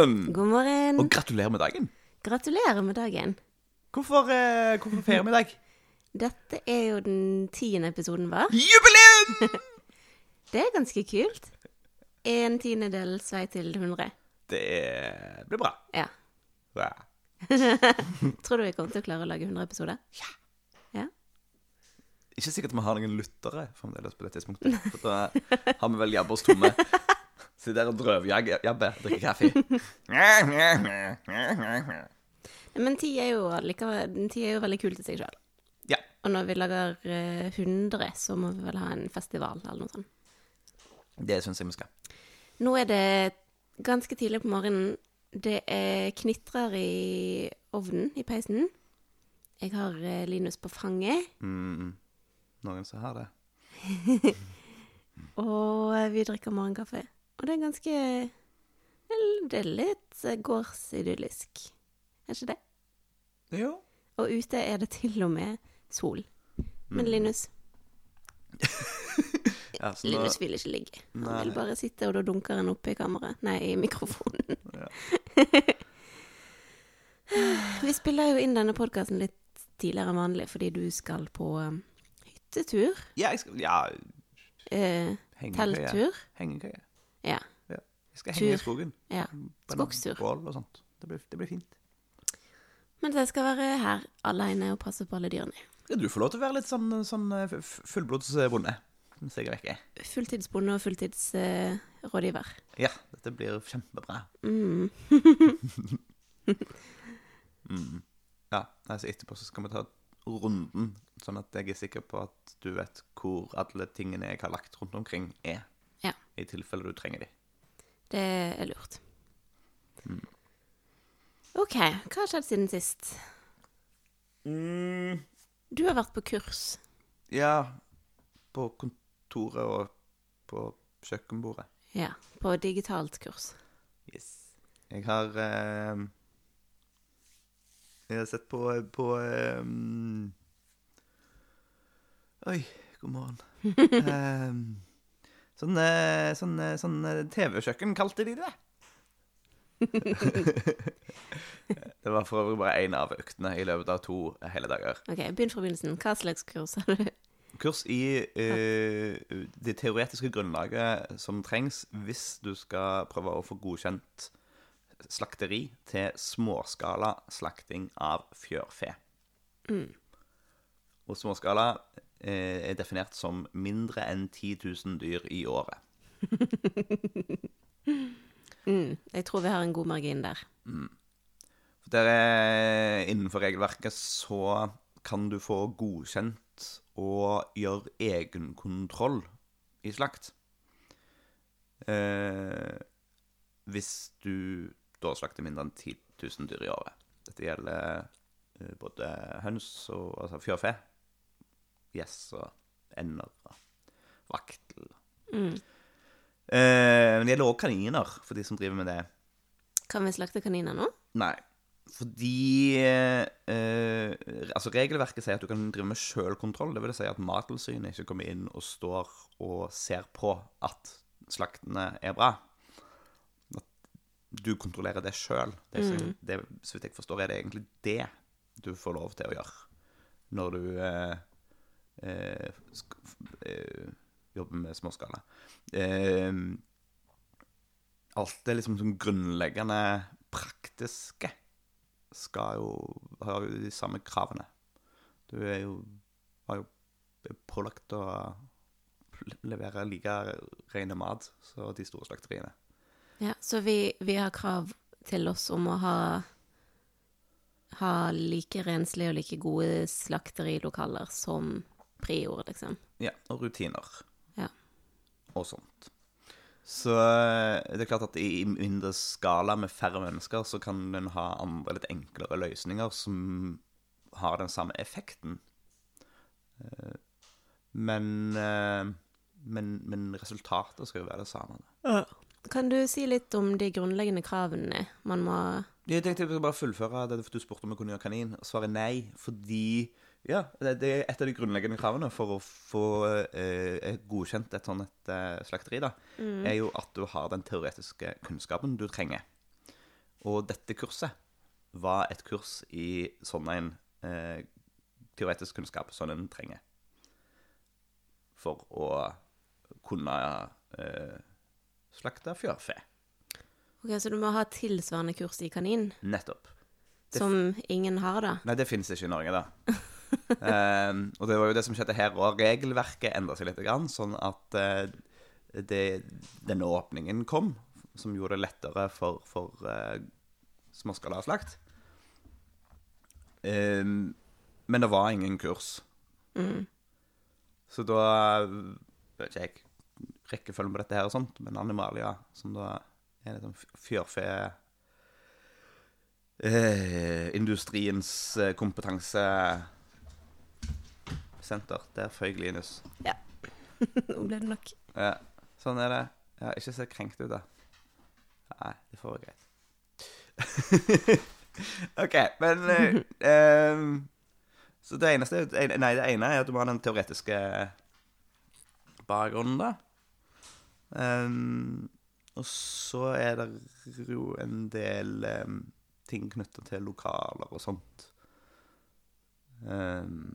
Morgen! God morgen. Og gratulerer med dagen. Gratulerer med dagen. Hvorfor, eh, hvorfor feirer vi i dag? Dette er jo den tiende episoden vår. Jubileum! Det er ganske kult. En tiendedels vei til 100. Det blir bra. Ja. Ja. Tror du vi kommer til å klare å lage 100 episoder? Ja. Ja. Ikke sikkert vi har noen lyttere fremdeles på det tidspunktet. For da har vi vel jabba oss tomme. Sitter der og drøvjabber, drikker kaffe. Men ti er jo likevel Ti er jo veldig kult i seg sjøl. Ja. Og når vi lager eh, 100, så må vi vel ha en festival eller noe sånt. Det syns jeg vi skal. Nå er det ganske tidlig på morgenen. Det er knitrer i ovnen, i peisen. Jeg har eh, Linus på fanget, Mm, noen som har det. og vi drikker morgenkaffe. Og det er ganske Det er litt eh, gårdsidyllisk. Er ikke det? Jo. Og ute er det til og med sol. Men Linus Ja, Linus vil ikke ligge. Han Nei. vil bare sitte, og da dunker han opp i. Nei, i mikrofonen. Vi spiller jo inn denne podkasten litt tidligere enn vanlig fordi du skal på um, hyttetur. ja, jeg skal Ja, Eh, telttur. Hengekøye. Ja. Jeg skal henge i skogen. ja. Skogstur. Bål og sånt. Det blir, det blir fint. Men jeg skal være her aleine og passe på alle dyrene. Ja, du får lov til å være litt sånn, sånn eh, fullblodsbonde. Fulltidsbonde og fulltidsrådgiver. Ja, dette blir kjempebra. mm. Mm. Ja, altså etterpå så skal vi ta runden, sånn at jeg er sikker på at du vet hvor alle tingene jeg har lagt rundt omkring, er. Ja. I tilfelle du trenger de. Det er lurt. OK, hva har skjedd siden sist? Mm. Du har vært på kurs. Ja, på kontoret og på kjøkkenbordet. Ja, på digitalt kurs. Yes. Jeg har eh, Jeg har sett på, på eh, Oi, god morgen. Eh, sånn eh, sånn, eh, sånn eh, TV-kjøkken kalte de det. det var for øvrig bare én av øktene i løpet av to hele dager. Ok, Begynn fra begynnelsen. Hva slags kurs har du? Kurs i uh, det teoretiske grunnlaget som trengs hvis du skal prøve å få godkjent slakteri til småskala slakting av fjørfe. Og småskala eh, er definert som mindre enn 10 000 dyr i året. Mm, jeg tror vi har en god margin der. For der er, innenfor regelverket så kan du få godkjent å gjøre egenkontroll i slakt. Eh, hvis du da slakter mindre enn 10 000 dyr i året. Dette gjelder eh, både høns og altså fjørfe, gjess og ender og vaktel. Mm. Eh, men det gjelder også kaniner, for de som driver med det. Kan vi slakte kaniner nå? Nei, fordi eh, Altså, regelverket sier at du kan drive med sjølkontroll. Det vil si at Mattilsynet ikke kommer inn og står og ser på at slaktene er bra. At du kontrollerer det sjøl. Det, er så- det, så vidt jeg forstår, er det egentlig det du får lov til å gjøre når du eh, eh, eh, jobber med småskala. Eh, alt det liksom sånn grunnleggende praktiske skal jo ha de samme kravene. Du er jo, har jo pålagt å levere like rene mat som de store slakteriene. Ja, Så vi, vi har krav til oss om å ha ha like renslige og like gode slakterilokaler som Prior, liksom. Ja, og rutiner. Ja. Og sånt. Så eh, det er klart at i mindre skala med færre mennesker, så kan en ha andre litt enklere løsninger som har den samme effekten. Eh, Men, eh, men, men resultatet skal jo være det samme. Kan du si litt om de grunnleggende kravene man må Jeg tenkte jeg skulle bare fullføre det du spurte om jeg kunne gjøre kanin. Svaret er nei, fordi ja, det, det er et av de grunnleggende kravene for å få eh, godkjent et sånt et, eh, slakteri, da, er jo at du har den teoretiske kunnskapen du trenger Og dette kurset var et kurs i sånn en eh, teoretisk kunnskap som en trenger for å kunne eh, slakte fjørfe. Ok, Så du må ha tilsvarende kurs i kanin, Nettopp. Det som ingen har, da? Nei, det finnes ikke i Norge, da. Ehm, og det var jo det som skjedde her òg. Regelverket endra seg litt, grann, sånn at eh, det, denne åpningen kom, som gjorde det lettere for, for uh, småskalaslakt. Um, men det var ingen kurs. Så da vet ikke jeg rekkefølgen på dette her og sånt, men Animalia, som da er liksom fjørfe eh, industriens eh, kompetansesenter. Der føyk Linus. Ja. Nå ble det nok. Ja, sånn er det. Ja, ikke se krenkt ut, da. Nei, det får være greit. OK, men ehm, Så det eneste Nei, det ene er at du må ha den teoretiske bakgrunnen, da. Um, og så er det jo en del um, ting knytta til lokaler og sånt. Um,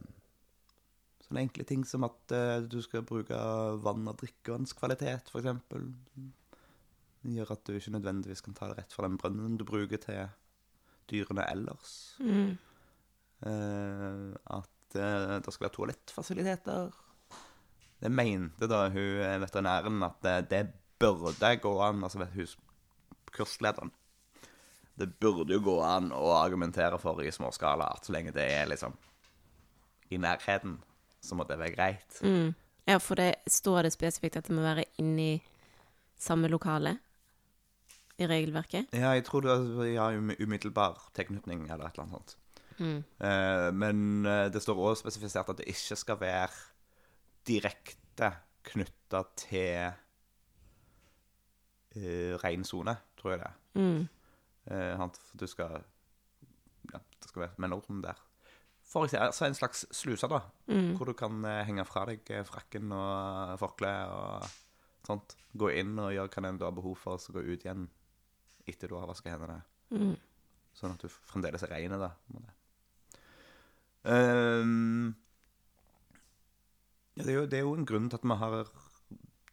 sånne enkle ting som at uh, du skal bruke vann- og drikkevannskvalitet, f.eks. Gjør at du ikke nødvendigvis kan ta det rett fra den brønnen du bruker til dyrene ellers. Mm. Uh, at uh, det skal være toalettfasiliteter. Det mente da hun veterinæren at det, det burde gå an, altså kurslederen. Det burde jo gå an å argumentere for i småskala at så lenge det er liksom i nærheten, så må det være greit. Mm. Ja, for det står det spesifikt at det må være inni samme lokale i regelverket. Ja, jeg tror ja, um- umiddelbar tilknytning eller et eller annet sånt. Mm. Eh, men eh, det står også spesifisert at det ikke skal være direkte knytta til uh, ren sone, tror jeg det er. Mm. Du skal Ja, det skal være mellomrom der. For eksempel, altså en slags sluse, da. Mm. Hvor du kan eh, henge fra deg eh, frakken og eh, forkleet og sånt. Gå inn og gjøre hva enn du har behov for, så gå ut igjen etter du har vaska hendene. Mm. Sånn at du fremdeles er rein. måte. Ehm, ja, det er, jo, det er jo en grunn til at vi har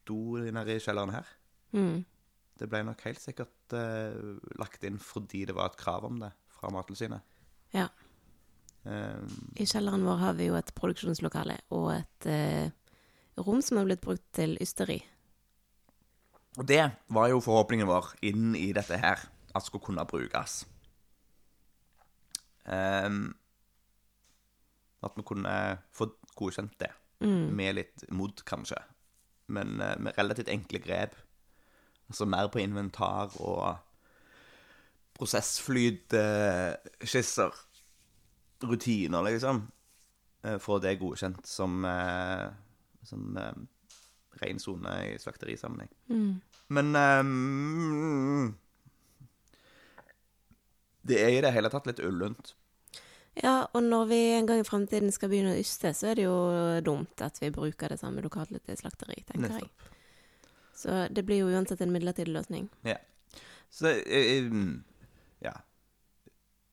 do nede i kjelleren her. Mm. Det ble nok helt sikkert uh, lagt inn fordi det var et krav om det fra Mattilsynet. Ja. Ehm, I kjelleren vår har vi jo et produksjonslokale og et eh, rom som har blitt brukt til ysteri. og det var jo forhåpningen vår inn i dette her, at skulle kunne brukes. Um, at vi kunne få godkjent det. Mm. med litt mod, kanskje. Men eh, med relativt enkle grep. Altså mer på inventar og prosessflytskisser. Rutiner, liksom. for det det godkjent som, eh, som eh, ren sone i slakterisammenheng. Mm. Men eh, Det er i det hele tatt litt ullent. Ja, og når vi en gang i fremtiden skal begynne å yste, så er det jo dumt at vi bruker det samme lokalet til slakteri, tenker jeg. Så det blir jo uansett en midlertidig løsning. Ja. Så eh, Ja.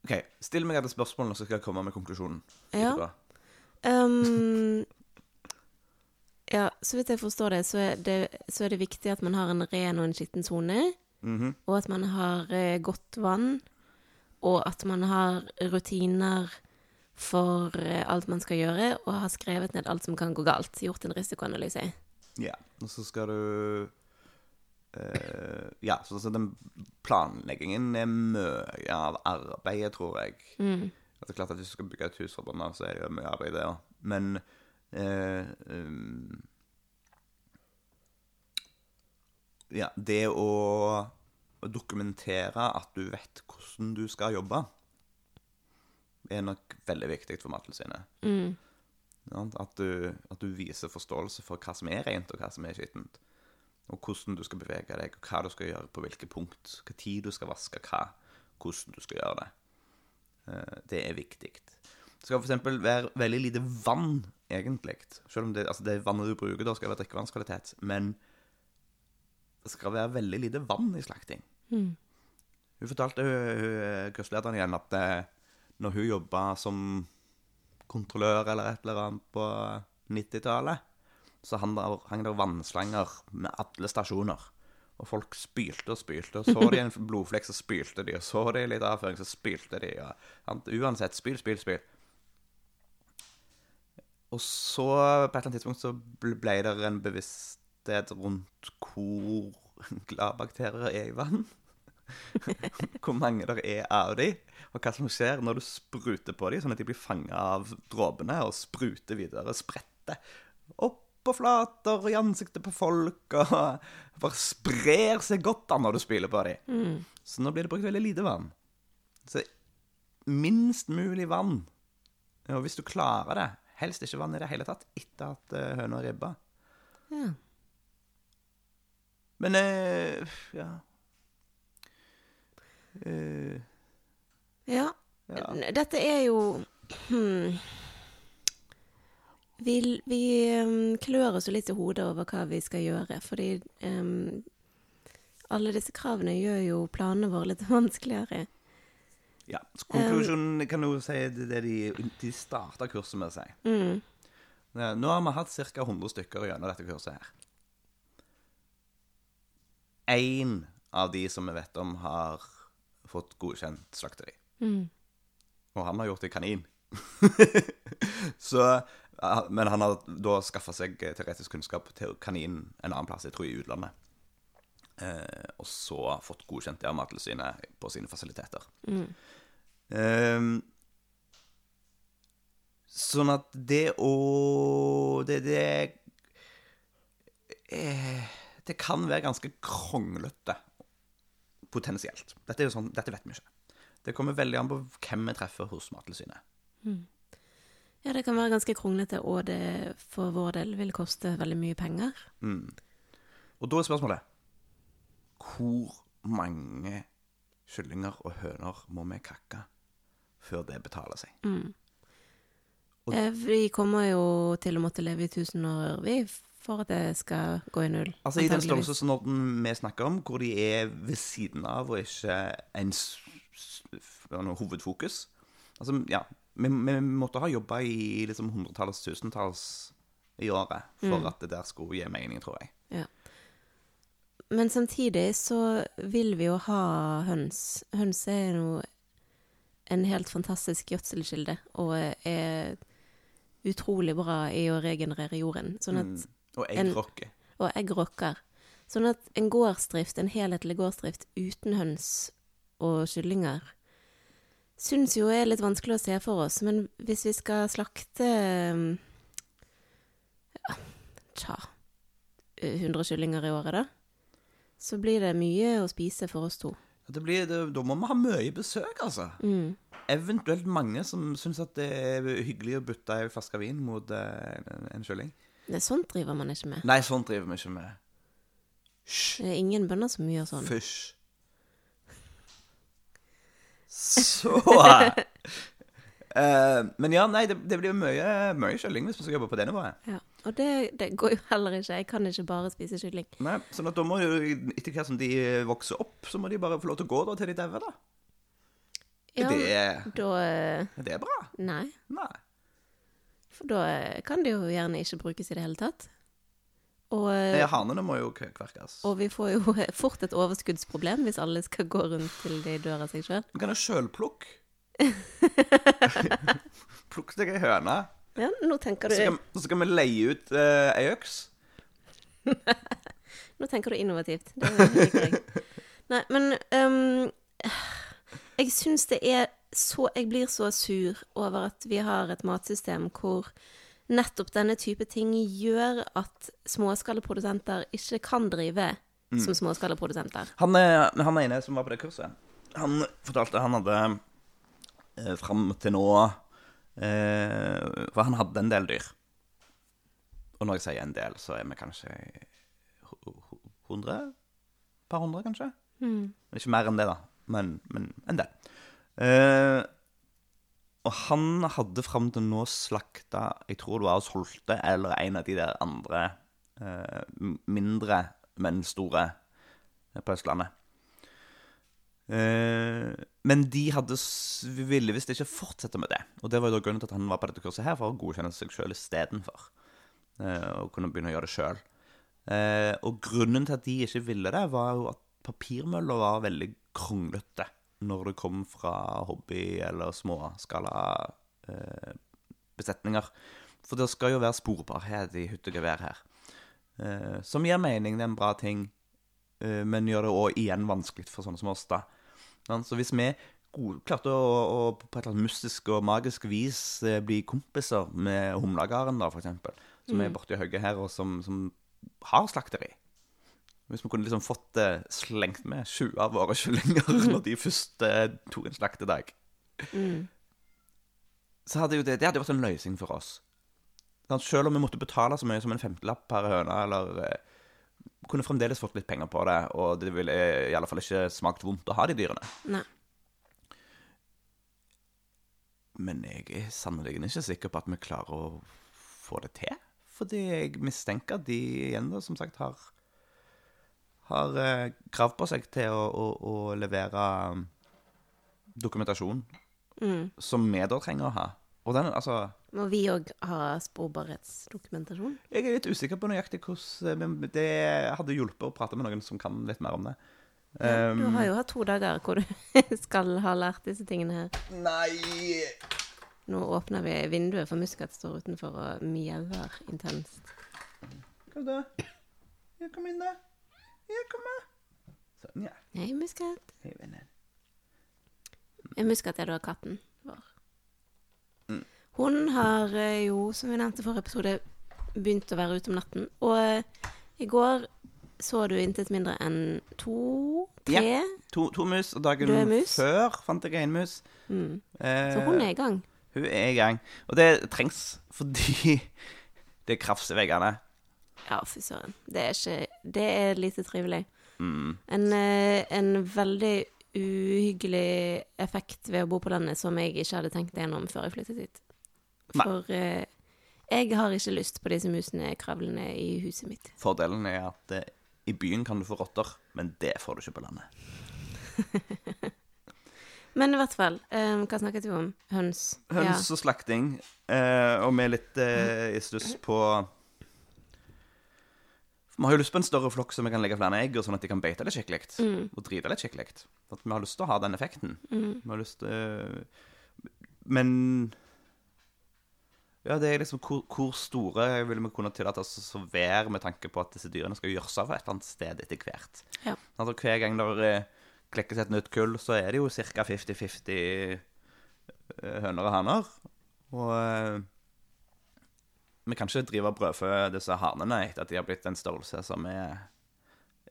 OK. Still meg et spørsmål, så skal jeg komme med konklusjonen. Ja. Um, ja, så vidt jeg forstår det så, det, så er det viktig at man har en ren og en skitten sone, Mhm. og at man har eh, godt vann, og at man har rutiner for eh, alt man skal gjøre, og har skrevet ned alt som kan gå galt. Gjort en risikoanalyse. Ja. Og så skal du eh, Ja, så, så den planleggingen er mye av arbeidet, tror jeg. Mm. Er klart at Hvis du skal bygge et hus, fra bunnen av, så er det jo mye arbeid, det òg. Men uh, um, Ja, det å, å dokumentere at du vet hvordan du skal jobbe, er nok veldig viktig for Mattilsynet. Mm. Sant? At, du, at du viser forståelse for hva som er rent, og hva som er skittent. Og hvordan du skal bevege deg, og hva du skal gjøre på hvilke punkt. Hva tid du skal vaske hva, hvordan du skal gjøre det. Eh, Det er viktig. Det skal f.eks. være veldig lite vann, egentlig. Selv om det, altså det vannet du bruker, da skal være drikkevannskvalitet. Men det skal være veldig lite vann i slakting. Mm. Hun fortalte hun, kurslederen igjen at det, når hun jobba som kontrollør eller et eller annet på 90-tallet, så hang der, hang der vannslanger med alle stasjoner. Og folk spylte og spylte, og så de en blodflekk, så spylte de, og så de litt avføring, så spylte de. Og, uansett, spyl, spyl, spyl. Og så, på et eller annet tidspunkt, så ble det en bevissthet rundt hvor gladbakterier er i vann. hvor mange der er av de, og hva som skjer når du spruter på dem, sånn at de blir fanga av dråpene og spruter videre, spretter opp på flater i ansiktet på folk, og bare sprer seg godt da når du spyler på dem. Så nå blir det brukt veldig lite vann. Så minst mulig vann. Og hvis du klarer det, helst ikke vann i det hele tatt etter at uh, høna er ribba. Ja. Men eh, ja Uh, ja. ja. Dette er jo hmm. Vi, vi um, klør oss litt i hodet over hva vi skal gjøre, fordi um, alle disse kravene gjør jo planene våre litt vanskeligere. ja. Så konklusjonen kan du si det det de, de starta kurset med å si. Mm. Nå har vi hatt ca. 100 stykker gjennom dette kurset her. Én av de som vi vet om, har fått godkjent slakteri. Mm. Og han har gjort det kanin. Så, men han har da skaffa seg teoretisk kunnskap til kaninen en annen plass, jeg tror i utlandet. Eh, og så fått godkjent det av Mattilsynet på sine fasiliteter. Mm. Eh, sånn at det å Det, det eh, Det kan være ganske kronglete, potensielt. Dette, er jo sånn, dette vet vi ikke. Det kommer veldig an på hvem vi treffer hos Mattilsynet. Ja, det kan være ganske kronglete, og det for vår del vil koste veldig mye penger. Mm. Og da er spørsmålet Hvor mange kyllinger og høner må vi kakke før det betaler seg? Mm. Og- Eh, Vi kommer jo til å måtte leve i tusen år, vi, for at det skal gå i null. Altså I den størrelsesorden vi snakker om, hvor de er ved siden av og ikke en hovedfokus Altså, ja Vi, vi måtte ha jobba i liksom hundretalls, tusentalls i året for Mm. at det der skulle gi mening, tror jeg. Ja. Men samtidig så vil vi jo ha høns. Høns er jo en helt fantastisk gjødselkilde, og er utrolig bra i å regenerere jorden. Sånn at, Mm. Og eggrokke. Og eggrokker. Sånn at en gårdsdrift, en helhetlig gårdsdrift uten høns og kyllinger, syns jo er litt vanskelig å se for oss. Men hvis vi skal slakte ja, tja 100 kyllinger i året, da, så blir det mye å spise for oss to. Det blir, det, da må vi ha mye besøk, altså. Mm. Eventuelt mange som syns at det er hyggelig å bytte ei flaske vin mot eh, en, en kylling. Nei, sånt driver man ikke med. Nei, sånt driver vi ikke med. Hysj. Det er ingen bønder som gjør sånn. Fysj. Så eh, Men ja, nei, det, det blir mye, mye kylling hvis vi skal jobbe på det nivået. Ja. Og det, det går jo heller ikke. Jeg kan ikke bare spise kylling. Nei, sånn at da må jo, etter hvert som de vokser opp, så må de bare få lov til å gå da til de dauer, da. Ja, det, da eh, er det bra? Nei. Nei. For da eh, kan de jo gjerne ikke brukes i det hele tatt. Og, Nei, eh, Hanene må jo kverkes. og vi får jo fort et overskuddsproblem hvis alle skal gå rundt til de dør av seg sjøl. Du kan jo sjølplukke. Plukk deg ei høne. Ja, nå tenker Så du, skal, så skal vi leie ut uh, ei øks. nå tenker du innovativt. Det liker jeg. Nei, men um, Jeg syns det er så Jeg blir så sur over at vi har et matsystem hvor nettopp denne type ting gjør at småskalaprodusenter ikke kan drive som småskalaprodusenter. Han, han ene som var på det kurset, han fortalte han hadde eh, fram til nå eh, For han hadde en del dyr. Og når jeg sier en del, så er vi kanskje hu- Et 100? par hundre, kanskje? Mm. Ikke mer enn det, da, men, men en del. Eh, og han hadde fram til nå slakta Jeg tror det var hos Holte eller en av de der andre eh, mindre, men store eh, på Østlandet. Eh, men de hadde, ville visst ikke fortsette med det. Og det var jo da grunnen til at han var på dette kurset her, for å godkjenne seg sjøl istedenfor. Eh, og kunne begynne å gjøre det sjøl. Eh, og grunnen til at de ikke ville det, var jo at papirmølla var veldig kronglete når det kom fra hobby- eller småskalabesetninger. eh. For det skal jo være sporbarhet i hytte og gevær her. Eh, som gir mening, det er en bra ting, eh, men gjør det òg igjen vanskelig for sånne som oss, da. Så hvis vi klarte å, å på et eller annet mystisk og magisk vis eh, bli kompiser med humlagaren, da, eksempel, som er borti høgget her, og som, som har slakteri Hvis vi kunne liksom fått eh, slengt med 20 av våre kyllinger når de først eh, tok en slaktedag, så hadde jo det, det hadde vært en løsning for oss. Selv om vi måtte betale så mye som en femtelapp per høne, eller eh, kunne fremdeles fått litt penger på det, og det ville i alle fall ikke smakt vondt å ha de dyrene. Nei. Men jeg er sannelig ikke sikker på at vi klarer å få det til. Fordi jeg mistenker at de igjen, da, som sagt, har, har eh, krav på seg til å, å, å levere dokumentasjon dokumentasjon som vi da trenger å ha. Og den, altså Må vi òg ha sporbarhetsdokumentasjon? Jeg er litt usikker på nøyaktig hvordan men Det hadde hjulpet å prate med noen som kan litt mer om det. Ja, du har jo hatt to dager hvor du skal ha lært disse tingene her. Nei Nå åpner vi vinduet, for Muskat står utenfor og mjauer intenst. Hva da? Ja, kom inn, da. Ja, kom her. Sånn, ja. Hei, Muskat. Hei, venner. Ja, Muskat er da katten vår. Mm. Hun har eh, jo, som vi nevnte i forrige episode, begynt å være ute om natten. Og eh, i går så du intet mindre enn to, tre. To, to mus, og dagen mus. før fant jeg en mus. Mm. Eh, Så hun er i gang. hun er i gang. Og det trengs fordi det krafser veggene. Ja, fy søren. Det er ikke Det er lite trivelig. Mm. En, eh, en veldig uhyggelig effekt ved å bo på landet som jeg ikke hadde tenkt gjennom før jeg flyttet hit. For eh, jeg har ikke lyst på disse musene kravlende i huset mitt. Fordelen er at eh, i byen kan du få rotter, men det får du ikke på landet. Men i hvert fall, eh, hva snakket vi om? Høns. Høns og slakting, eh, og vi er litt eh, i stuss på Vi har jo lyst på en større flokk som vi kan legge flere egg, og sånn at de kan beite litt skikkelig. Og drite litt skikkelig. At vi har lyst til å ha den effekten. Vi har lyst til Men Ja, det er liksom hvor, hvor store vil vi kunne tillate oss å være med tanke på at disse dyrene skal gjøre seg av et eller annet sted etter hvert. Ja. Altså, hver gang det eh, klekkes et nytt kull, så er det jo ca. 50-50 eh, høner og haner. Og eh, vi kan ikke drive og brødfø disse hanene etter at de har blitt en størrelse som er,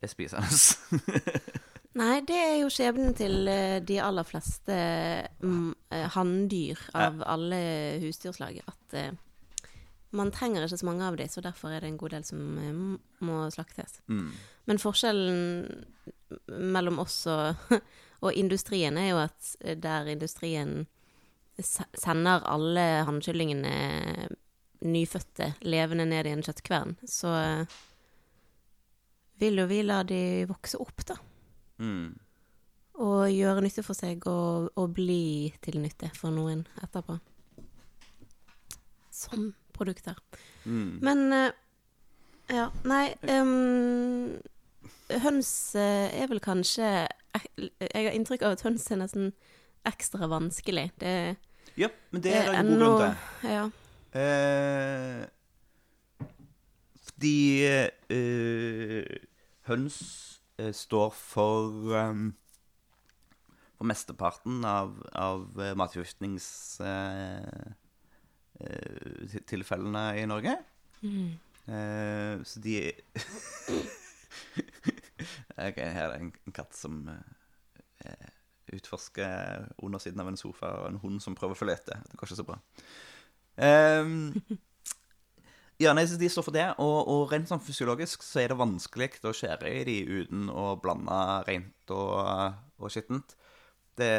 er spisende. Nei, det er jo skjebnen til eh, de aller fleste mm, eh, hanndyr av alle husdyrslag. At eh, man trenger ikke så mange av dem, så derfor er det en god del som må slaktes. Mm. Men forskjellen mellom oss og, og industrien er jo at der industrien sender alle hannkyllingene nyfødte levende ned i en kjøttkvern, så eh, vil jo vi la de vokse opp, da. Mm. Og gjøre nytte for seg og, og bli til nytte for noen etterpå. Som produkter. Mm. Men eh, Ja, nei um, Høns eh, er vel kanskje Jeg har inntrykk av at høns er nesten ekstra vanskelig. Det Ja, men det er en god grunn til. Ja. Eh, fordi eh, høns eh, står for um, For mesteparten av, av eh, matforgiftningstilfellene i Norge. Eh, så de Ok, her er en, en katt som eh, utforsker undersiden av en sofa, og en hund som prøver å følge etter. Det går ikke så bra. Ehm, ja, nei, De står for det, og, og rent sånn fysiologisk så er det vanskelig å skjære i de uten å blande rent og, og skittent. Det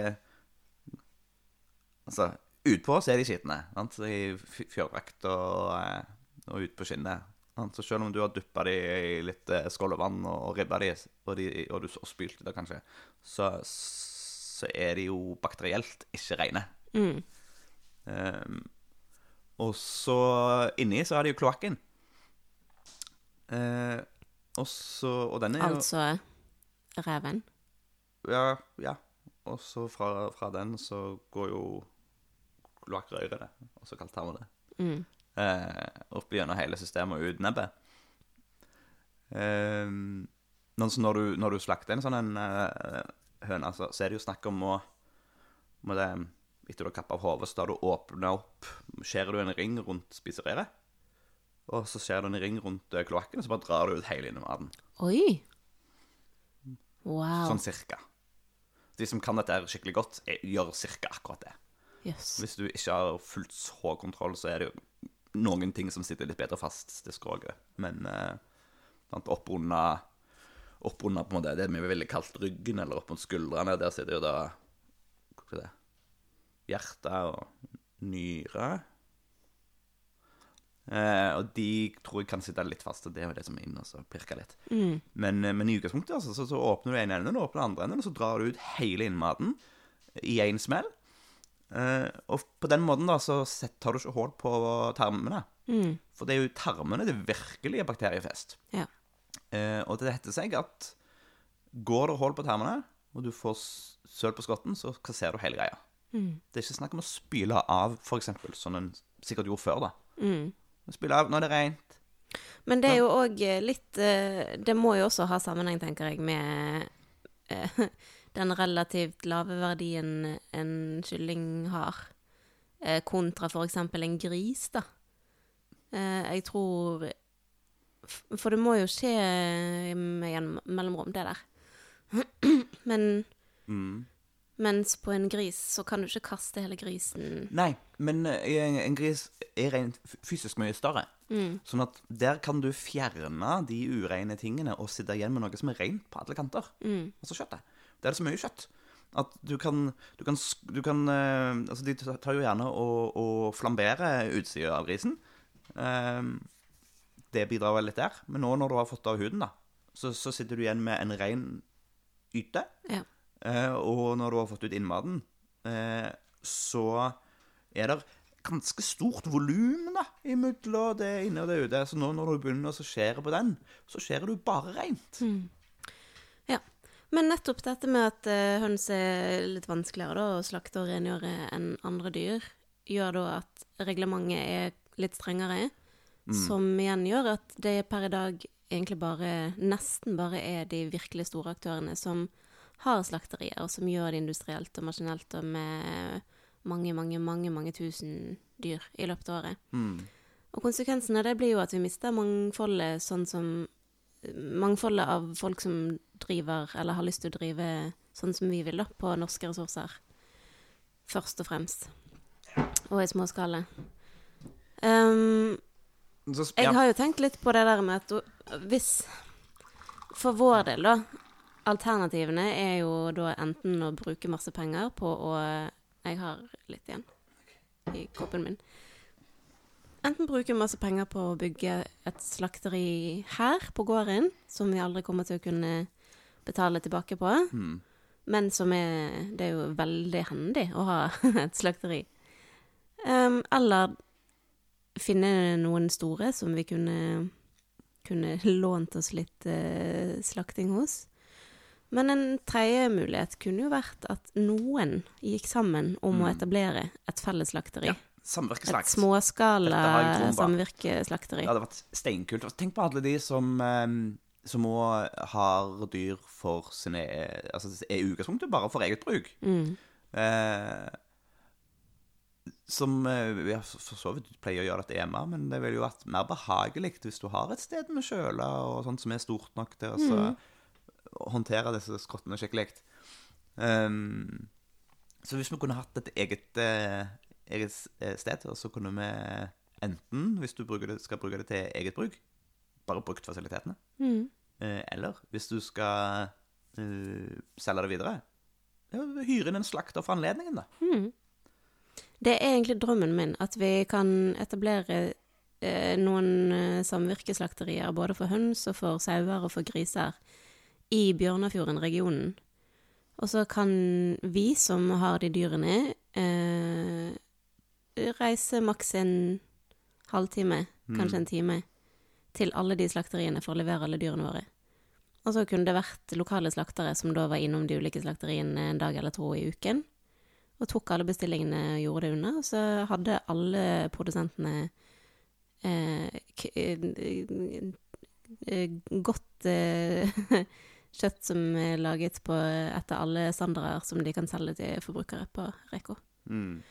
Altså, utpå så er de skitne. sant? I fjørdrakt og, eh, og ut på skinnet. Sant? Så selv om du har duppa de i litt skålevann skålvann og ribba de, og, de, og du og spylte det kanskje, så, så er de jo bakterielt ikke rene. Mm. Ehm, og så inni så er det jo kloakken. Eh, og så Og den er jo Altså reven. Ja, ja. Og så fra, fra den så går jo kloakkrøret, også kalt tarmene, Mm. eh, opp gjennom hele systemet og ut nebbet. Eh, nå- når, du, når du slakter en sånn en eh, høne, så, så er det jo snakk om å med det, Etter du har kappa av hodet, så tar du åpner opp Skjærer du en ring rundt spiserøret. Og så skjærer du en ring rundt eh, kloakken, og så bare drar du ut hele innematen. Oi! Wow. Sånn cirka. De som kan dette skikkelig godt, er, gjør cirka akkurat det. Yes. Hvis du ikke har fullt så kontroll, så er det jo noen ting som sitter litt bedre fast til skroget. Men eh, oppunder opp under på en måte, det vi ville kalt ryggen, eller opp mot skuldrene, der sitter jo da hva er det, hjerte og nyre. Eh, og de tror jeg kan sitte litt fast, og det er jo det som er inne og pirker litt. Mm. Men, eh, men i utgangspunktet altså, så, så åpner du en ende, og åpner andre enden, og så drar du ut hele innmaten i én smell. Eh, og på den måten da, så tar du ikke hull på tarmene. Mm. For det er jo tarmene det virkelig er bakteriefest. Ja. Eh, og det heter seg at går det hull på tarmene, og du får søl på skotten, så kasserer du hele greia. Mm. Det er ikke snakk om å spyle av, for eksempel, som en sikkert gjorde før, da. Mm. Spyle av det er rent. Men det er jo òg litt eh, Det må jo også ha sammenheng, tenker jeg, med eh, den relativt lave verdien en kylling har, eh, kontra f.eks. en gris, da. Eh, Jeg tror For det må jo skje med mellomrom, det der. Men Mm. Mens på en gris så kan du ikke kaste hele grisen. Nei, men eh, en, en gris er rent fysisk mye større. Mm. Sånn at der kan du fjerne de ureine tingene og sitte igjen med noe som er rent på alle kanter. Mm. Altså kjøttet. Det er så mye kjøtt at du kan, du kan, du kan eh, Altså, de tar jo gjerne og, og flamberer utsida av grisen. Eh, det bidrar vel litt der. Men nå når du har fått av huden, da, så, så sitter du igjen med en ren yte. Ja. Eh, og når du har fått ut innmaten, eh, så er det ganske stort volum imellom det inne og det ute. Så nå når du begynner å skjære på den, så skjærer du bare rent. Ja. Men nettopp dette med at eh, høns er litt vanskeligere da, å slakte og rengjøre enn andre dyr, gjør da at reglementet er litt strengere, som igjen gjør at det per i dag egentlig bare, nesten bare er de virkelig store aktørene som har slakterier, og som gjør det industrielt og maskinelt og med mange, mange, mange, mange tusen dyr i løpet av året. Mm. Og konsekvensen av det blir jo at vi mister mangfoldet, sånn som Mangfoldet av folk som driver, eller har lyst til å drive sånn som vi vil, da, på norske ressurser. Først og fremst. Og i småskala. Um, jeg har jo tenkt litt på det der med at hvis For vår del, da. Alternativene er jo da enten å bruke masse penger på å Jeg har litt igjen i koppen min. Enten bruke masse penger på å bygge et slakteri her på gården, som vi aldri kommer til å kunne betale tilbake på, Mm. men som er Det er jo veldig hendig å ha et slakteri. Um, eller finne noen store som vi kunne, kunne lånt oss litt uh, slakting hos. Men en tredje mulighet kunne jo vært at noen gikk sammen om å Mm. etablere et felles slakteri. Ja, Et Samvirkeslakt. småskala troen på. samvirkeslakteri. Det hadde vært steinkult. Tenk på alle de som eh, som òg har dyr for sine Altså er utgangspunktet bare for eget bruk. Mm. Eh, som eh, vi har for så vidt pleier å gjøre dette hjemme, men det ville jo vært mer behagelig hvis du har et sted med kjøle og sånt som er stort nok til å så håndtere disse skrottene skikkelig. Um, så hvis vi kunne hatt et eget, eh, eget eh, sted, og så kunne vi enten, hvis du det, skal bruke det til eget bruk, bare brukt fasilitetene, Mm. eh, eller hvis du skal uh, selge det videre, ja, hyre inn en slakter for anledningen, da. Mm. Det er egentlig drømmen min, at vi kan etablere eh, noen samvirkeslakterier både for høns og for sauer og for griser i Bjørnafjorden-regionen. Og så kan vi som har de dyrene, eh, reise maks en halvtime, kanskje en time, til alle de slakteriene for å levere alle dyrene våre. Og så kunne det vært lokale slaktere som da var innom de ulike slakteriene en dag eller to i uken, og tok alle bestillingene og gjorde det unna. Og så hadde alle produsentene eh, eh, eh, godt eh, kjøtt som er laget på etter alle standarder som de kan selge til forbrukere på Reko. Mm.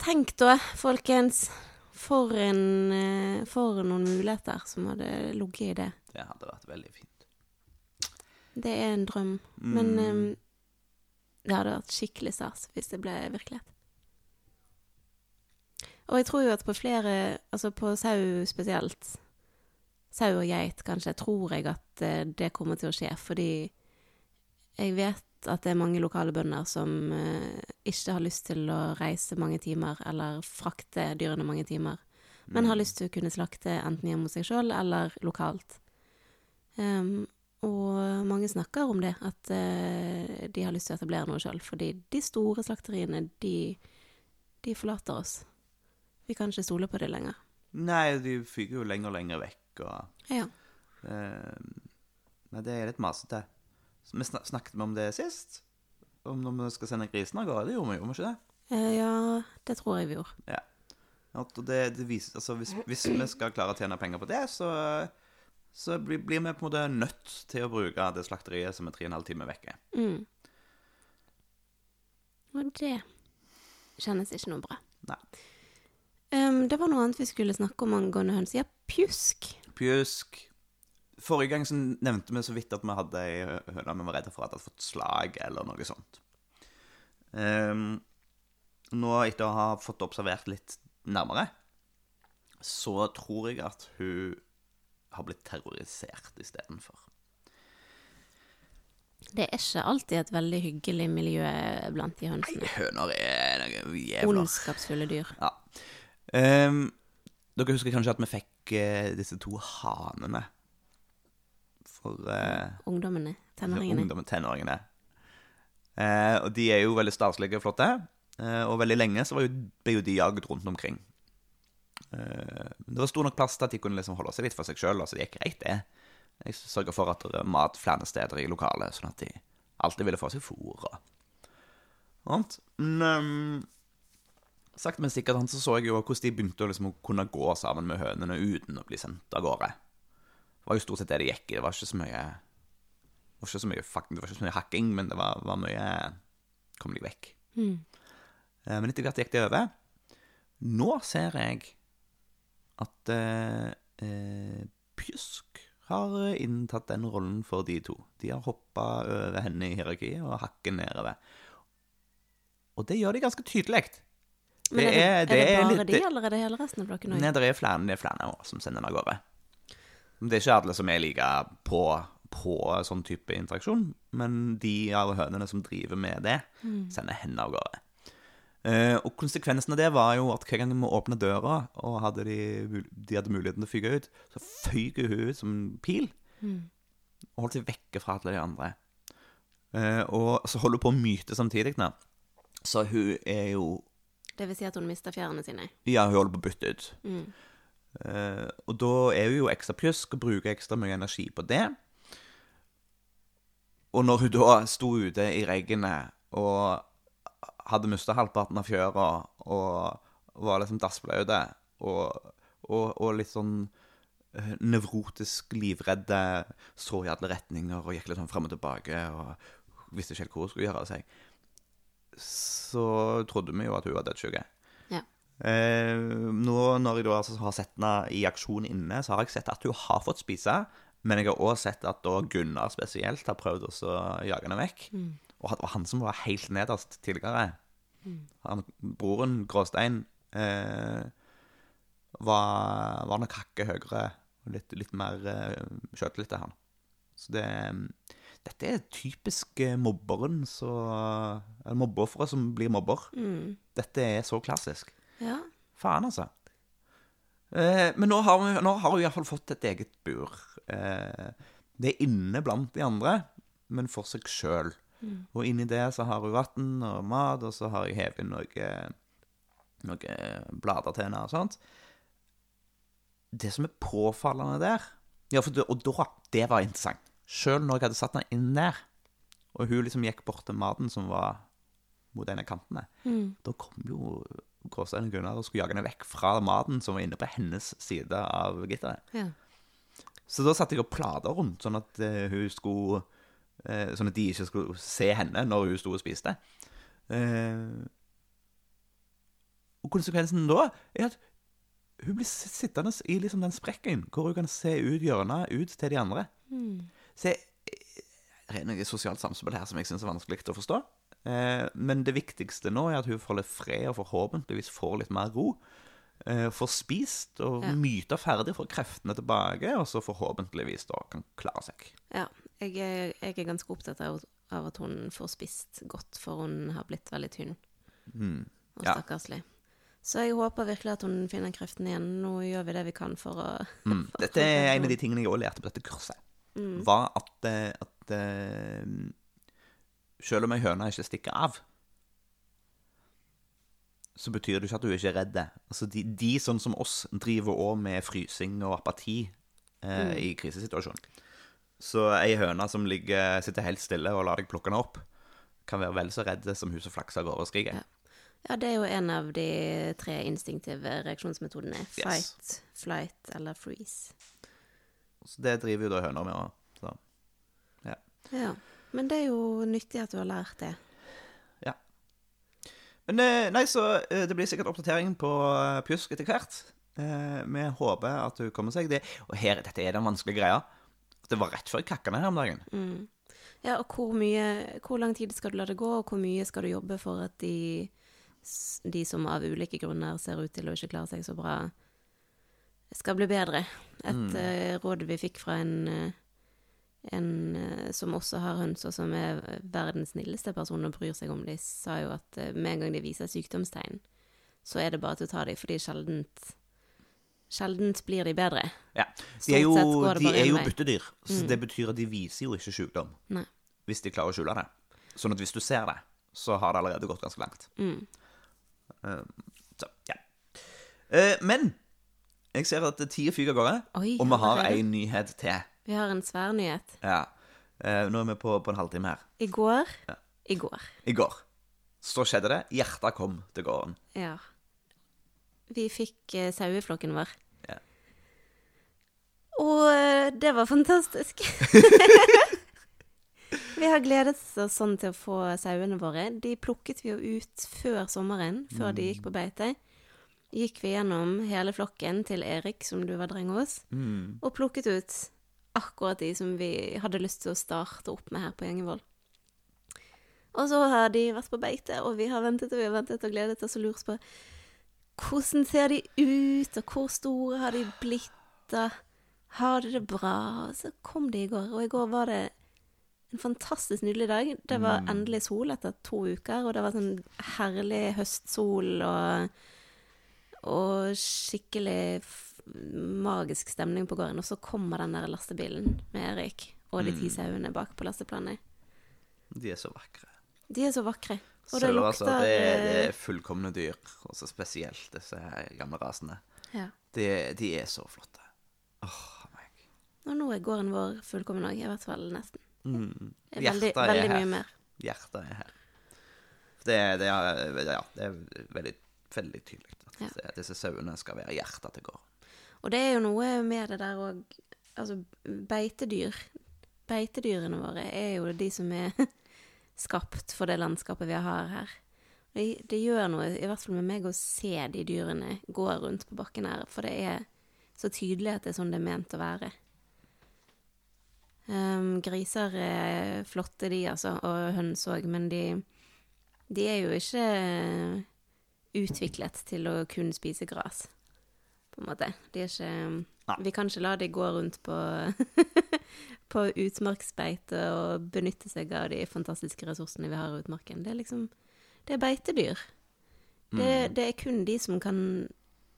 Tenk da, folkens, for, en, eh, for noen muligheter som hadde ligget i det. Det hadde vært veldig fint. Det er en drøm. Men um, det hadde vært skikkelig stas hvis det ble virkelighet. Og jeg tror jo at på flere, altså på sau spesielt, sau og geit kanskje, tror jeg at eh, det kommer til å skje, fordi jeg vet at det er mange lokale bønder som eh, ikke har lyst til å reise mange timer, eller frakte dyrene mange timer, men har lyst til å kunne slakte enten hjemme hos seg sjøl eller lokalt. Um, og mange snakker om det, at uh, de har lyst til å etablere noe sjøl, fordi de store slakteriene, de, de forlater oss. Vi kan ikke stole på det lenger. Nei, de fyker jo lenger og lenger vekk, og Ja. eh, Nei, det er litt masete. Vi snak snakket vi om det sist? Om når vi skal sende grisen av gårde? Det gjorde vi, vi ikke det? Eh, ja, det tror jeg vi gjorde. Ja. Det, det viser, altså hvis, hvis vi skal klare å tjene penger på det, så, så blir, blir vi på en måte nødt til å bruke det slakteriet som er tre og en halv time vekke. Mm. Og det kjennes ikke noe bra. Nei. Um, det var noe annet vi skulle snakke om angående høns. Ja, pjusk. Pjusk. Forrige gang så nevnte vi så vidt at vi hadde ei høne vi var redde for at hadde fått slag eller noe sånt. Um, nå, etter å ha fått observert litt nærmere, så tror jeg at hun har blitt terrorisert istedenfor. Det er ikke alltid et veldig hyggelig miljø blant de hønsene. Høner er noe jævler. Ondskapsfulle dyr. Ja. Um, dere husker kanskje at vi fikk disse to hanene for eh, Ungdommene. Tenåringene. ungdommen, tenåringene. Eh, og de er jo veldig staselige og flotte. Eh, og veldig lenge så var jo, ble jo de jagd rundt omkring. Eh, det var stor nok plass til at de kunne liksom holde seg litt for seg sjøl, så det gikk greit, det. Jeg sørga for at det var mat flere steder i lokalet, sånn at de alltid ville få seg fôr og annet. Men ehm, sakte, men sikkert så, så jeg jo hvordan de begynte å liksom kunne gå sammen med hønene uten å bli sendt av gårde. Det var jo stort sett det det gikk i. Det var ikke så mye det var ikke så mye, det var ikke så mye hakking, men det var, var mye Kom deg vekk. Mm. Men etter hvert gikk det over. Nå ser jeg at eh, eh, Pjusk har inntatt den rollen for de to. De har hoppa over henne i hierarkiet og hakket nedover. Og det gjør de ganske tydelig. Men er det, er det, er bare litt- de, eller er det hele resten av dere? Nei, det er flere, det er flere som sender den av gårde. Det er ikke alle som er like på, på sånn type interaksjon, men de av hønene som driver med det, sender henne av gårde. Uh, og konsekvensen av det var jo at hver gang vi åpna døra, og hadde de, de hadde muligheten til å fyke ut, så føyk hun ut som en pil, og holdt seg vekke fra alle de andre. Uh, og så holder hun på å myte samtidig nå. Så hun er jo Det vil si at hun mister fjærene sine. Ja, hun holder på å bytte ut. Mm. Uh, og da er hun jo ekstra pjusk og bruker ekstra mye energi på det. Og når hun da sto ute i regnet og hadde mista halvparten av fjøra og var liksom dassblaute og, og, og litt sånn eh, nevrotisk livredde, så i alle retninger og gikk litt sånn fram og tilbake og visste ikke helt hvor hun skulle gjøre av seg, så trodde vi jo at hun var dødssyk. Ja. Eh, nå når jeg da altså har sett henne i aksjon inne, så har jeg sett at hun har fått spise. Men jeg har også sett at da Gunnar spesielt har prøvd å jage henne vekk. Og at det var han som var helt nederst tidligere. Han, broren, Gråstein, eh, var, var nok hakket høyere og litt, litt mer eh, skjøtlete, han. Så det Dette er typisk eh, mobberen så Eller mobbeofferet som blir mobber. Mm. Dette er så klassisk. Ja. Faen, altså. Eh, men nå har, vi, nå har hun iallfall fått et eget bur. Eh, det er inne blant de andre, men for seg sjøl. Og inni det så har hun vann og mat, og så har jeg hevet inn noen noe blader til henne og sånt. Det som er påfallende der ja, for det, Og da, det var interessant. Sjøl når jeg hadde satt den inn der, og hun liksom gikk bort til maten som var mot en av kantene, da kom jo Gåstein og Gunnar og skulle jage henne vekk fra maten som var inne på hennes side av gitteret. Ja. Så da satte jeg opp plater rundt, sånn at eh, skulle eh, Sånn at de ikke skulle se henne når hun sto og spiste. Eh, og konsekvensen da er at hun blir sittende i liksom den sprekken hvor hun kan se ut hjørnet ut til de andre. Så det er noe sosialt samspill her som jeg syns er vanskelig å forstå. Eh, men det viktigste nå er at hun får litt fred og forhåpentligvis får litt mer ro. Eh, får spist og Ja. myta ferdig, får kreftene tilbake, og så forhåpentligvis da kan klare seg. Ja, jeg er, jeg er ganske opptatt av, av at hun får spist godt, for hun har blitt veldig tynn og Ja. stakkarslig. Så jeg håper virkelig at hun finner kreften igjen. Nå gjør vi det vi kan for å Mm. Dette er en av de tingene jeg også lærte på dette kurset. Mm. Var at, eh, at eh, selv om ei høne ikke stikker av, så betyr det ikke at hun ikke er redd. Altså, de, de sånn som oss driver òg med frysing og apati eh, i krisesituasjonen. Så ei høne som ligger, sitter helt stille og lar deg plukke henne opp, kan være vel så redd som hun som flakser av gårde og skriker. Ja. Ja, det er jo en av de tre instinktive reaksjonsmetodene. Yes. Fight, flight eller freeze. Så det driver jo da høna med òg. Ja. Ja. Men det er jo nyttig at du har lært det. Ja. Men eh, nei, så eh, det blir sikkert oppdatering på eh, Pjusk etter hvert. Vi håper at hun kommer seg. Det, og her, dette er den vanskelige greia. Det var rett før ned her om dagen. Ja, og hvor mye Hvor lang tid skal du la det gå, og hvor mye skal du jobbe for at de, de som av ulike grunner ser ut til å ikke klare seg så bra, skal bli bedre? Et eh, råd vi fikk fra en, eh, en eh, som også har høns, og som er verdens snilleste person og bryr seg om de, sa jo at med en gang de viser sykdomstegn, så er det bare til å ta dem, fordi sjeldent Sjeldent blir de bedre. Ja. De er jo, de er jo. Mm. byttedyr, så det betyr at de viser jo ikke sykdom. Nei. Hvis de klarer å skjule det. Sånn at hvis du ser det, så har det allerede gått ganske langt. Mm. Uh, så, ja. Uh, men jeg ser at tida fyker av gårde, Oi, og vi har allerede? en nyhet til. Vi har en svær nyhet. Ja. Eh, nå er vi på, på en halvtime her. I går Ja. I går. I går. Så skjedde det. Hjertet kom til gården. Ja. Vi fikk eh, saueflokken vår. Ja. Og eh, det var fantastisk. vi har gledet oss sånn til å få sauene våre. De plukket vi jo ut før sommeren, før de gikk på beite. Gikk vi gjennom hele flokken til Erik, som du var dreng hos, og plukket ut akkurat de som vi hadde lyst til å starte opp med her på Gjengevold. Og så har de vært på beite, og vi har ventet og vi har ventet og gledet oss og lurt på hvordan ser de ut, og hvor store har de blitt, og har de det bra? Og så kom de i går, og i går var det en fantastisk nydelig dag. Det var endelig sol etter to uker, og det var sånn herlig høstsol og, og skikkelig magisk stemning på gården. Og så kommer den der lastebilen med Erik og de ti sauene bak på lasteplanet. De er så vakre. De er så vakre. Og det lukter altså, det, er- det eh, er fullkomne dyr. Og så spesielt disse gamle rasene. ja. De, de er så flotte. Åh, meg. Og nå er gården vår fullkommen òg, i hvert fall nesten. Mm. Hjertet er veldig, veldig mye mer. Hjertet er her. Det, det, er, ja, det er veldig, veldig tydelig at Ja. disse- sauene skal være hjertet til gården. Og det er jo noe med det der òg Altså, beitedyr Beitedyrene våre er jo de som er skapt for det landskapet vi har her. Det, det gjør noe, i hvert fall med meg, å se de dyrene gå rundt på bakken her, for det er så tydelig at det er sånn det er ment å være. Um, griser er flotte, de, altså, og høns òg, men de, de er jo ikke utviklet til å kun spise gras, på en måte. De er ikke Nei. Vi kan ikke la de gå rundt på, på utmarksbeite og benytte seg av de fantastiske ressursene vi har i utmarken. Det er liksom Det er beitedyr. Det, det er kun de som kan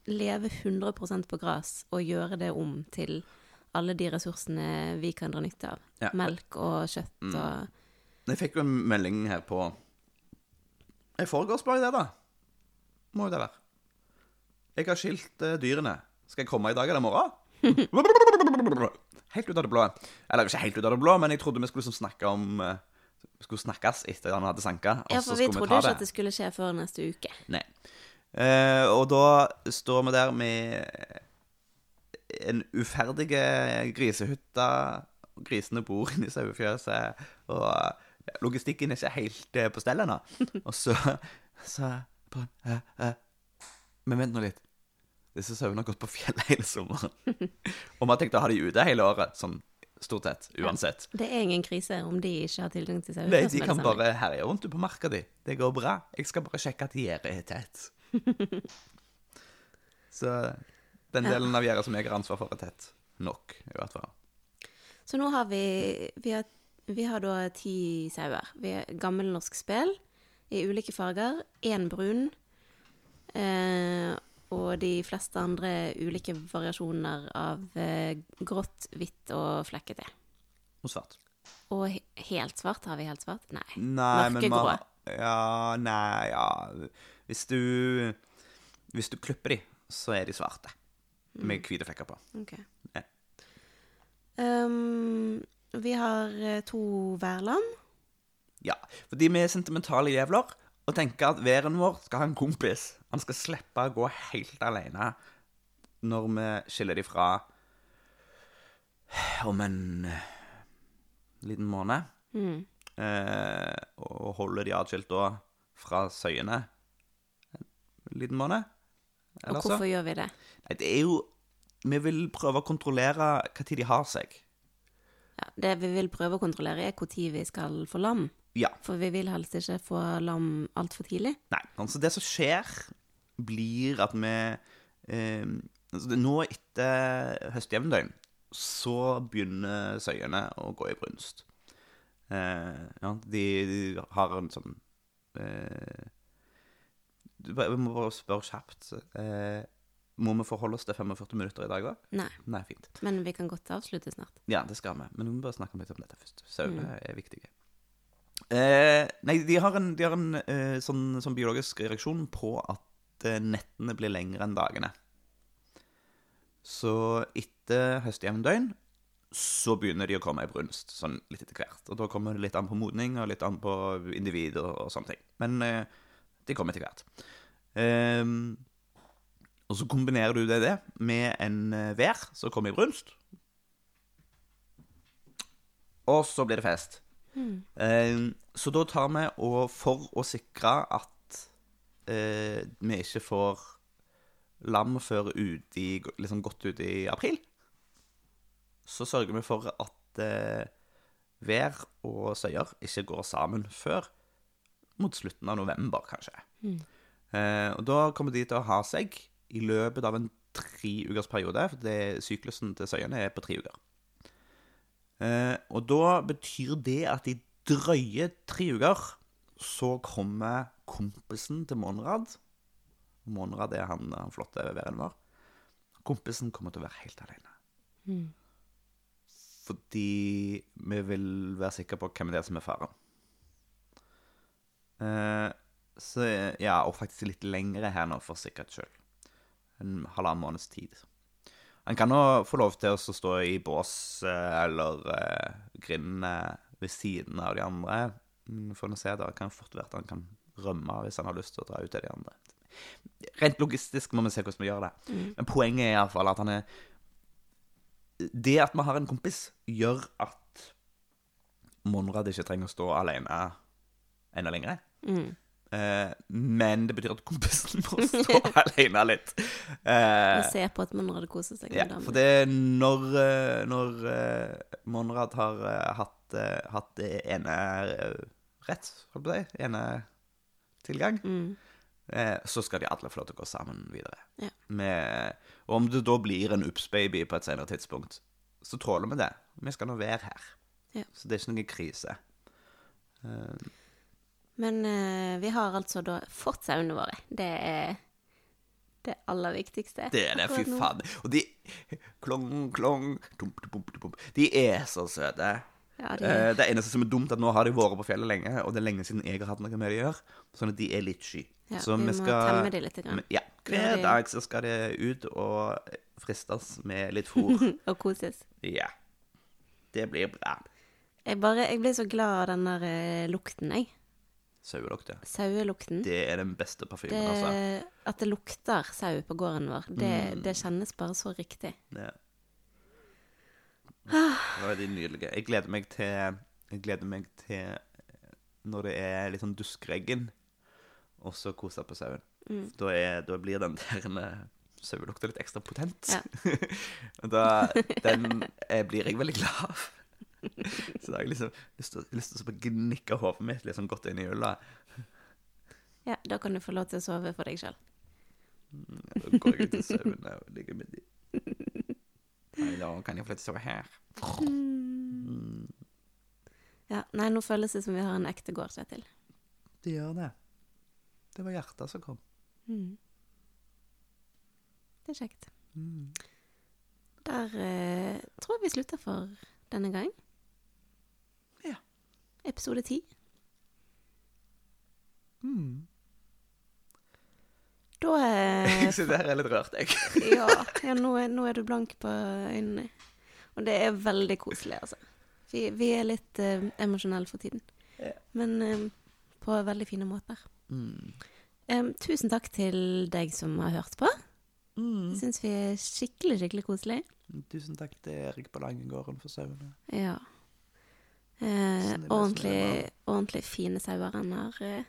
leve 100% på gress og gjøre det om til alle de ressursene vi kan dra nytte av. Ja. Melk og kjøtt og Jeg fikk jo en melding her på I forgårs ble det, da. Må jo det være. Jeg har skilt eh, dyrene. Skal jeg komme i dag eller i morgen? helt ut av det blå. Eller ikke helt ut av det blå, men jeg trodde vi skulle liksom snakke om eh, skulle snakkes etter han hadde sanka. og Ja, så for vi skulle trodde ta ikke det. at det skulle skje før neste uke. Nei. Eh, og da står vi der med en uferdig grisehytte. Grisene bor inni sauefjøset, og logistikken er ikke helt eh, på stell ennå. Og så så bare, eh, eh. Men vent nå litt. Disse sauene har gått på fjellet hele sommeren. og vi har tenkt å ha de ute hele året, sånn stort sett, uansett. Det er ingen krise om de ikke har tilgang til Nei, de kan bare herje rundt på marka di. Det går bra. Jeg skal bare sjekke at gjerdet er tett. Så den delen av gjerdet som jeg har ansvar for, er tett nok, i hvert fall. Så nå har vi Vi har, vi har da ti sauer. Vi har gammelnorsk spel i ulike farger. Én brun. Eh, og de fleste andre ulike variasjoner av eh, grått, hvitt og flekkete. Og svart. Og he helt svart. Har vi helt svart? Nei. Nei, Mørkegrå. Ja, nei, ja Hvis du Hvis du klipper de, så er de svarte. Med hvite flekker på. Ok. Ja. Um, vi har eh, to værlam. Ja, fordi vi er sentimentale jævler og tenker at væren vår skal ha en kompis. Han skal slippe å gå helt alene når vi skiller de fra om en eh, liten måned. Mm. Eh, og holder de atskilt da fra søyene en liten måned. Og hvorfor så. gjør vi det? Nei, det er jo Vi vil prøve å kontrollere når de har seg. Ja, det vi vil prøve å kontrollere, er når vi skal få lam. Ja. For vi vil helst ikke få lam altfor tidlig. Nei. Altså det som skjer, blir at vi eh, altså Nå etter høstjevndøgn så begynner søyene å gå i brunst. Eh, ja, de, de har en sånn eh, du Vi må bare spørre kjapt. Eh, må vi forholde oss til 45 minutter i dag da? Nei, Nei, fint. men vi kan godt avslutte snart. Ja, det skal vi. Men vi må bare snakke litt om dette først. Sauene er viktige. Eh, nei, de har en, de har en eh, sånn, sånn biologisk reaksjon på at eh, nettene blir lengre enn dagene. Så etter høstjevndøgn så begynner de å komme i brunst, sånn litt etter hvert. Og da kommer det litt an på modning og litt an på individ og, og sånne ting. Men eh, de kommer etter hvert. Ehm, og så kombinerer du det, det med en eh, vær som kommer i brunst. Og så blir det fest. Eh, så da tar vi og for å sikre at eh, vi ikke får lam før ut i, liksom godt ut i april, så sørger vi for at eh, vær og søyer ikke går sammen før mot slutten av november, kanskje. Eh, og da kommer de til å ha seg i løpet av en tre ukers periode, for det, syklusen til søyene er på tre uker. Eh, og da betyr det at i drøye tre uker så kommer kompisen til Monrad Monrad er han, han flotte væren vår. Kompisen kommer til å være helt alene. Fordi vi vil være sikre på hvem det er som er faren. Eh, så ja, og faktisk litt lengre her nå, for sikkerhets skyld. En halvannen måneds tid. Han kan jo få lov til å stå i bås eh, eller eh, grind ved siden av de andre. For Får nå se, da. Kan fort være at han kan rømme hvis han har lyst til å dra ut til de andre. Rent logistisk må vi se hvordan vi gjør det. Men poenget er iallfall at han er Det at vi har en kompis, gjør at Monrad ikke trenger å stå alene enda lenger. Eh, men det betyr at kompisen må stå alene litt. Eh, Og se på at Monrad koser seg ja, for det er når, eh, når eh, Monrad har eh, hatt, eh, hatt ene eh, rett, holdt på å si, ene tilgang, eh, så skal de alle få lov til å gå sammen videre. Ja. Med, og om det da blir en Ups-baby på et senere tidspunkt, så tåler vi det. Vi skal nå være her. Ja. Så det er ikke noen krise. Eh, Men eh, vi har altså da fått sauene våre. Det er det aller viktigste. Det er det, fy faen. Og de Klong, klong, tump, tump, tump. De er så søte. Ja, de, Eh, Det eneste som er dumt, er at nå har de vært på fjellet lenge, og det er lenge siden jeg har hatt noe med det å gjøre. Sånn at de er litt sky. ja, så vi vi må temme de litt. Grann. Ja. Hver de- dag så skal de ut og fristes med litt fôr. Og koses. ja. Det blir bra. Jeg, bare, jeg blir så glad av den der eh, lukten, jeg. Sauelukter. Sauelukten. Det er den beste parfymen, Det, altså. at det lukter sau på gården vår, det, Mm. det kjennes bare så riktig. Ja. Det var veldig nydelige. Jeg gleder meg til Jeg gleder meg til når det er litt sånn duskregn, og så kose på sauen. Mm. Da, er, da blir den der eh, sauelukta litt ekstra potent. Ja. Da Den eh, blir jeg veldig glad av. Så da har jeg liksom lyst til, lyst til å gnikke hodet mitt sånn godt inn i ulla. Ja, da kan du få lov til å sove for deg sjøl. Da går jeg ut til sauene og ligger med de. Nei, da kan jeg få lov til å sove her. Mm. Ja, nei, nå føles det som vi har en ekte gård, Kjetil. Det gjør det. Det var hjertet som kom. Mm. Det er kjekt. Mm. Der eh, tror jeg vi slutter for denne gang. Episode ti. Mm. Da eh, Jeg det her er litt rørt, jeg. Ja, ja nå, er, nå er du blank på øynene. Og det er veldig koselig, altså. Vi, vi er litt eh, emosjonelle for tiden. Ja. Men eh, på veldig fine måter. Mm. Um, tusen takk til deg som har hørt på. Mm. Syns vi er skikkelig, skikkelig koselig. Tusen takk til Erik på Langengården for sauene. Ja. Eh, ordentlig, ordentlig fine sauer han har, eh,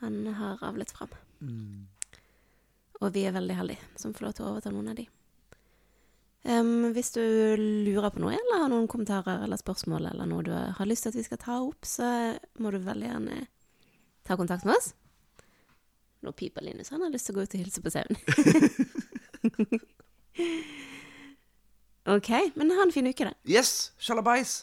han har avlet fram. Mm. Og vi er veldig heldige som får lov til å overta noen av de. Um, hvis du lurer på noe, eller har noen kommentarer eller spørsmål, eller noe du har lyst til at vi skal ta opp, så må du veldig gjerne ta kontakt med oss. Nå piper Linus, han har lyst til å gå ut og hilse på sauen. ok, men ha en fin uke, da. Yes! Sjalabais!